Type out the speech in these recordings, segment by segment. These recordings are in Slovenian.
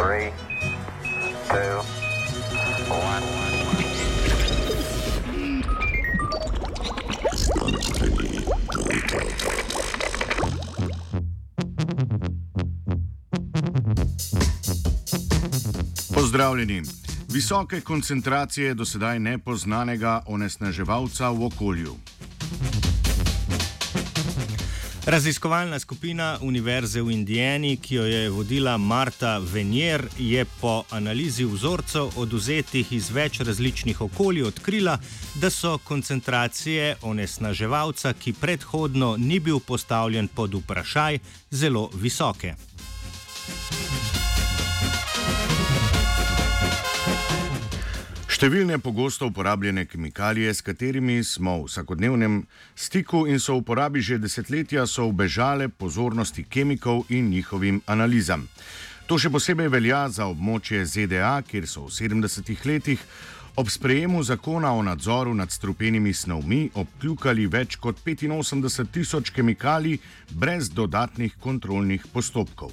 Three, two. Pozdravljeni. Visoke koncentracije do sedaj nepoznanega onesnaževalca v okolju. Raziskovalna skupina Univerze v Indijani, ki jo je vodila Marta Venier, je po analizi vzorcev oduzetih iz več različnih okolij odkrila, da so koncentracije onesnaževalca, ki predhodno ni bil postavljen pod vprašaj, zelo visoke. Številne pogosto uporabljene kemikalije, s katerimi smo v vsakodnevnem stiku in so v uporabi že desetletja, so ubežale pozornosti kemikov in njihovim analizam. To še posebej velja za območje ZDA, kjer so v 70-ih letih ob sprejemu zakona o nadzoru nad strupenimi snovmi obkljukali več kot 85 tisoč kemikalij brez dodatnih kontrolnih postopkov.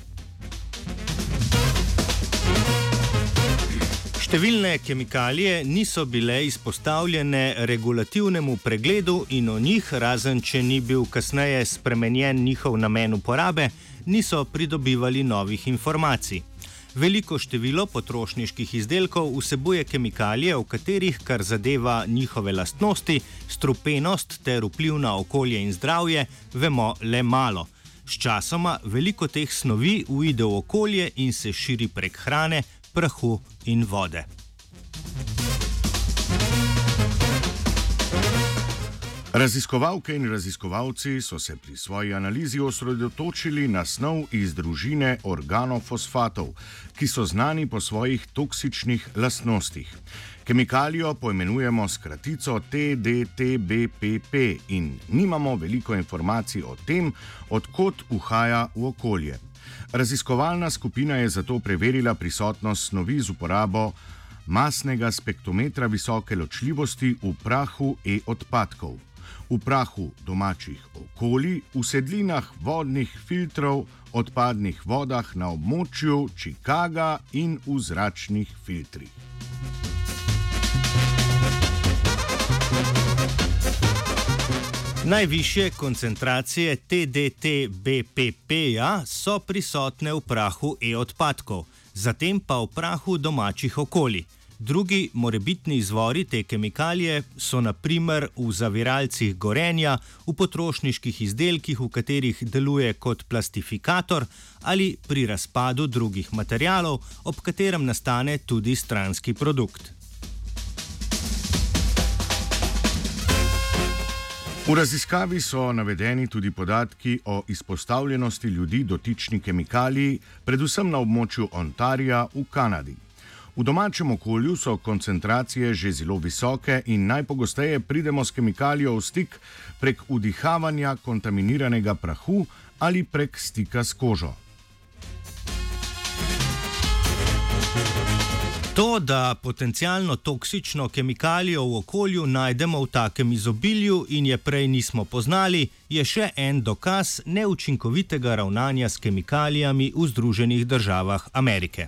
Številne kemikalije niso bile izpostavljene regulativnemu pregledu in o njih, razen če ni bil kasneje spremenjen njihov namen uporabe, niso pridobivali novih informacij. Veliko število potrošniških izdelkov vsebuje kemikalije, v katerih, kar zadeva njihove lastnosti, strupenost ter vpliv na okolje in zdravje, vemo le malo. Sčasoma veliko teh snovi uide v okolje in se širi prek hrane, prahu in vode. Raziskovalke in raziskovalci so se pri svoji analizi osredotočili na snov iz družine organofosfatov, ki so znani po svojih toksičnih lastnostih. Kemikalijo poimenujemo s kratico TDTBPP in nimamo veliko informacij o tem, odkot uhaja v okolje. Raziskovalna skupina je zato preverila prisotnost snovi z uporabo masnega spektrometra visoke ločljivosti v prahu e-odpadkov. V prahu domačih okolij, v sedlinah vodnih filtrov, odpadnih vodah na območju Chicaga in v zračnih filtrih. Najvišje koncentracije TDT-BPP-ja so prisotne v prahu e-odpadkov, zatem pa v prahu domačih okolij. Drugi morebitni izvori te kemikalije so naprimer v zaviralcih gorenja, v potrošniških izdelkih, v katerih deluje kot plastifikator ali pri razpadu drugih materialov, ob katerem nastane tudi stranski produkt. V raziskavi so navedeni tudi podatki o izpostavljenosti ljudi dotični kemikaliji, predvsem na območju Ontarija v Kanadi. V domačem okolju so koncentracije že zelo visoke in najpogosteje pridemo s kemikalijo v stik prek vdihavanja kontaminiranega prahu ali prek stika s kožo. To, da potencialno toksično kemikalijo v okolju najdemo v takem izobilju in je prej nismo poznali, je še en dokaz neučinkovitega ravnanja s kemikalijami v Združenih državah Amerike.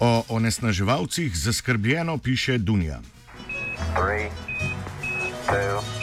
O onesnaževalcih zaskrbljeno piše Dunja. Three, two,